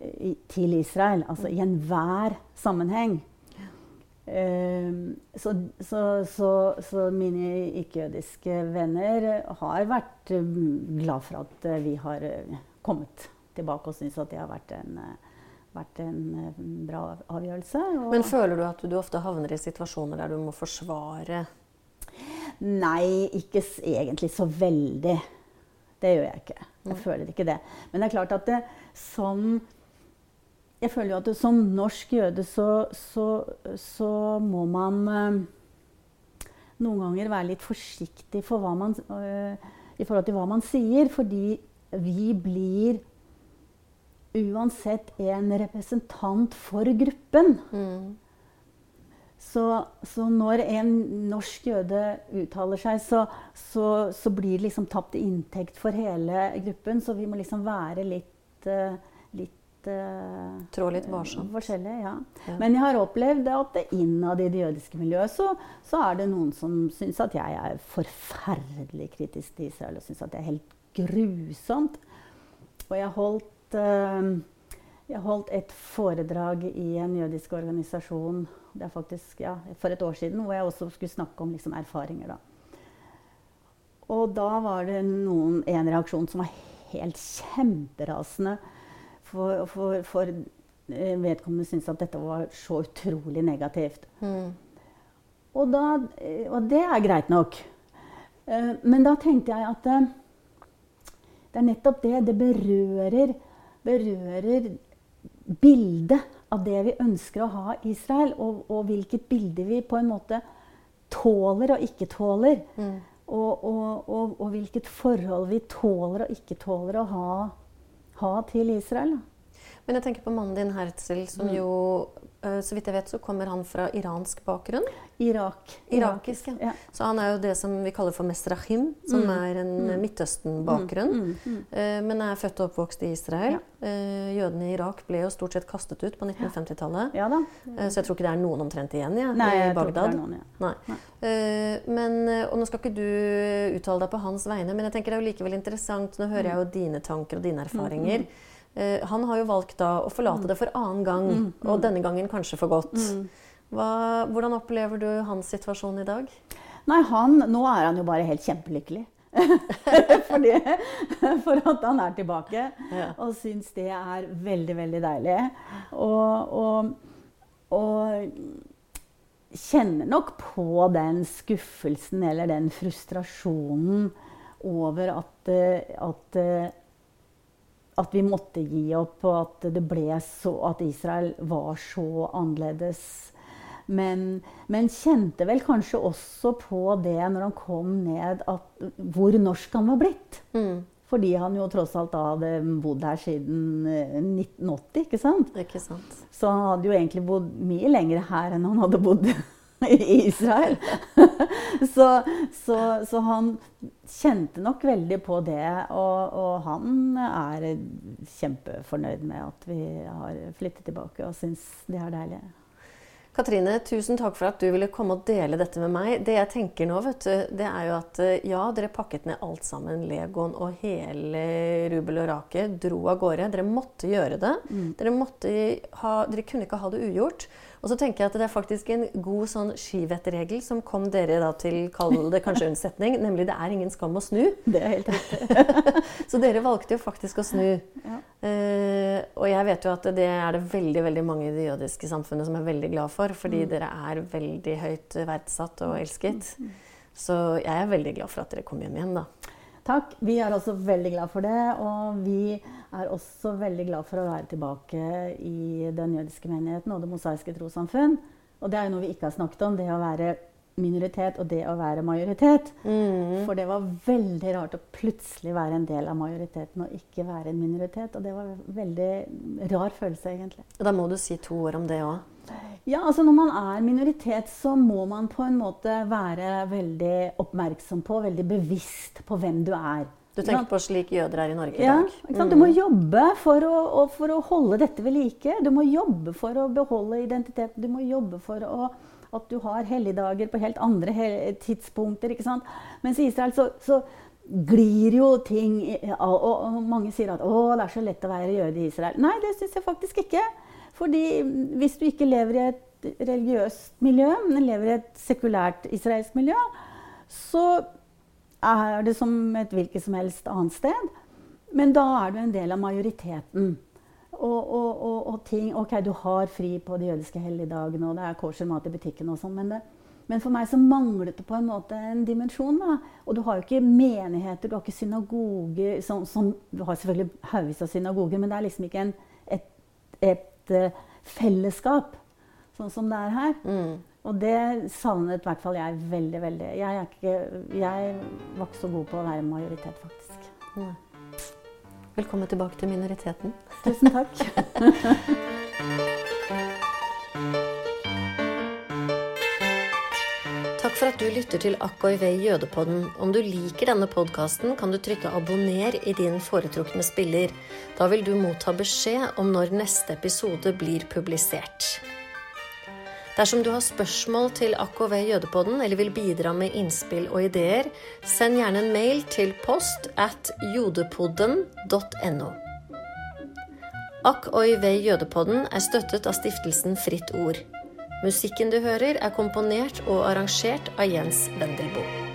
i, til Israel. Altså i enhver sammenheng. Ehm, så, så, så, så mine ikke-jødiske venner har vært eh, glad for at eh, vi har eh, kommet tilbake og syns at det har vært en, eh, vært en bra avgjørelse. Men føler du at du ofte havner i situasjoner der du må forsvare Nei, ikke egentlig så veldig. Det gjør jeg ikke. Jeg føler ikke det. Men det er klart at det, som Jeg føler jo at som norsk jøde så, så, så må man eh, noen ganger være litt forsiktig for man, eh, i forhold til hva man sier. Fordi vi blir uansett en representant for gruppen. mm. Så, så når en norsk jøde uttaler seg, så, så, så blir det liksom tapt inntekt for hele gruppen. Så vi må liksom være litt, eh, litt uh, Trå litt varsomt. Forskjellig, ja. Ja. Men jeg har opplevd at innad i det jødiske miljøet så, så er det noen som syns at jeg er forferdelig kritisk til Israel og syns at det er helt grusomt. Og jeg holdt, uh, jeg holdt et foredrag i en jødisk organisasjon det er faktisk, ja, for et år siden, hvor jeg også skulle snakke om liksom, erfaringer. da. Og da var det noen, en reaksjon som var helt kjemperasende. For, for, for eh, vedkommende syntes at dette var så utrolig negativt. Mm. Og, da, eh, og det er greit nok. Eh, Men da tenkte jeg at det er nettopp det. Det berører, berører bildet av det vi ønsker å ha i Israel, og, og hvilket bilde vi på en måte tåler og ikke tåler. Mm. Og, og, og, og hvilket forhold vi tåler og ikke tåler å ha, ha til Israel. Men jeg tenker på mannen din Herzl, som Mm. jo eh, Så vidt jeg vet, så kommer han fra iransk bakgrunn. Irak. Irakisk, ja. ja. Så han er jo det som vi kaller for mesrahim, som Mm. er en Mm. Midtøsten-bakgrunn. Mm, mm, mm. Eh, men er født og oppvokst i Israel. Ja. Eh, jødene i Irak ble jo stort sett kastet ut på 1950-tallet. Ja så jeg tror ikke det er noen omtrent igjen ja, Nei, i jeg det Bagdad. er noen, ja. Nei. Nei. Men, og nå skal ikke du uttale deg på hans vegne, men jeg tenker det er jo likevel interessant. Nå hører jeg jo dine tanker og dine erfaringer. Eh, han har jo valgt da å forlate det for annen gang, Mm, mm. og denne gangen kanskje for godt. Mm. Hva, hvordan opplever du hans situasjon i dag? Nei, han, nå er han jo bare helt kjempelykkelig. [laughs] Fordi, for at han er tilbake. Ja. Og syns det er veldig, veldig deilig. Og, og, og kjenner nok på den skuffelsen eller den frustrasjonen over at, at, at vi måtte gi opp, og at det ble så At Israel var så annerledes. Men, men kjente vel kanskje også på det når han kom ned, at, hvor norsk han var blitt. Mm, Fordi han jo tross alt da hadde bodd her siden eh, 1980, ikke sant? ikke sant? Så han hadde jo egentlig bodd mye lenger her enn han hadde bodd [laughs] [laughs] i Israel. [laughs] så, så, så han kjente nok veldig på det, og, og han er kjempefornøyd med at vi har flyttet tilbake og syns det er deilig. Katrine, tusen takk for at du ville komme og dele dette med meg. Det jeg tenker nå, vet du, det er jo at eh, ja, dere pakket ned alt sammen. Legoen og hele Rubel og Rake dro av gårde. Dere måtte gjøre det. Dere, måtte ha, dere kunne ikke ha det ugjort. Og så tenker jeg at det er faktisk en god sånn skivettregel som kom dere da til, kall det kanskje unnsetning, nemlig det er ingen skam å snu. Det er helt riktig. [laughs] Så dere valgte jo faktisk å snu. Ja. Uh, og jeg vet jo at det er det veldig veldig mange i det jødiske samfunnet som er veldig glad for, fordi Mm. dere er veldig høyt verdsatt og elsket. Så jeg er veldig glad for at dere kom hjem igjen, da. Takk. Vi er også veldig glad for det. Og vi er også veldig glad for å være tilbake i den jødiske menigheten og Det mosaiske trossamfunn. Og det er jo noe vi ikke har snakket om, det å være minoritet og det å være majoritet. Mm. For det var veldig rart å plutselig være en del av majoriteten og ikke være en minoritet. Og det var en veldig rar følelse, egentlig. Og Da må du si to ord om det òg. Ja, altså Når man er minoritet, så må man på en måte være veldig oppmerksom på, veldig bevisst på hvem du er. Du tenker på slik jøder er i Norge i Ja, dag? Du må jobbe for å, for å holde dette ved like. Du må jobbe for å beholde identiteten. Du må jobbe for å, at du har helligdager på helt andre tidspunkter. ikke sant? Mens i Israel så, så glir jo ting og, og mange sier at å, det er så lett å være jøde i Israel. Nei, det syns jeg faktisk ikke. Fordi hvis du ikke lever i et religiøst miljø, men lever i et sekulært israelsk miljø, så er det som et hvilket som helst annet sted. Men da er du en del av majoriteten. Og, og, og, og ting Ok, du har fri på de jødiske helligdagene, og det er kosher mat i butikken og sånn, men, men for meg så manglet det på en måte en dimensjon. da. Og du har jo ikke menigheter, du har ikke synagoger som, som, Du har selvfølgelig haugevis av synagoger, men det er liksom ikke en, et, et et, fellesskap sånn som det er her. Mm. Og det savnet i hvert fall jeg veldig, veldig. Jeg, er ikke, jeg var ikke så god på å være majoritet, faktisk. Nei. Velkommen tilbake til minoriteten. Tusen takk. [laughs] Takk for at du lytter til AKIV Jødepodden. Om du liker denne podkasten, kan du trykke 'abonner' i din foretrukne spiller. Da vil du motta beskjed om når neste episode blir publisert. Dersom du har spørsmål til AKV Jødepodden eller vil bidra med innspill og ideer, send gjerne en mail til post at jodepodden.no. AKOIV Jødepodden er støttet av stiftelsen Fritt Ord. Musikken du hører, er komponert og arrangert av Jens Wendelboe.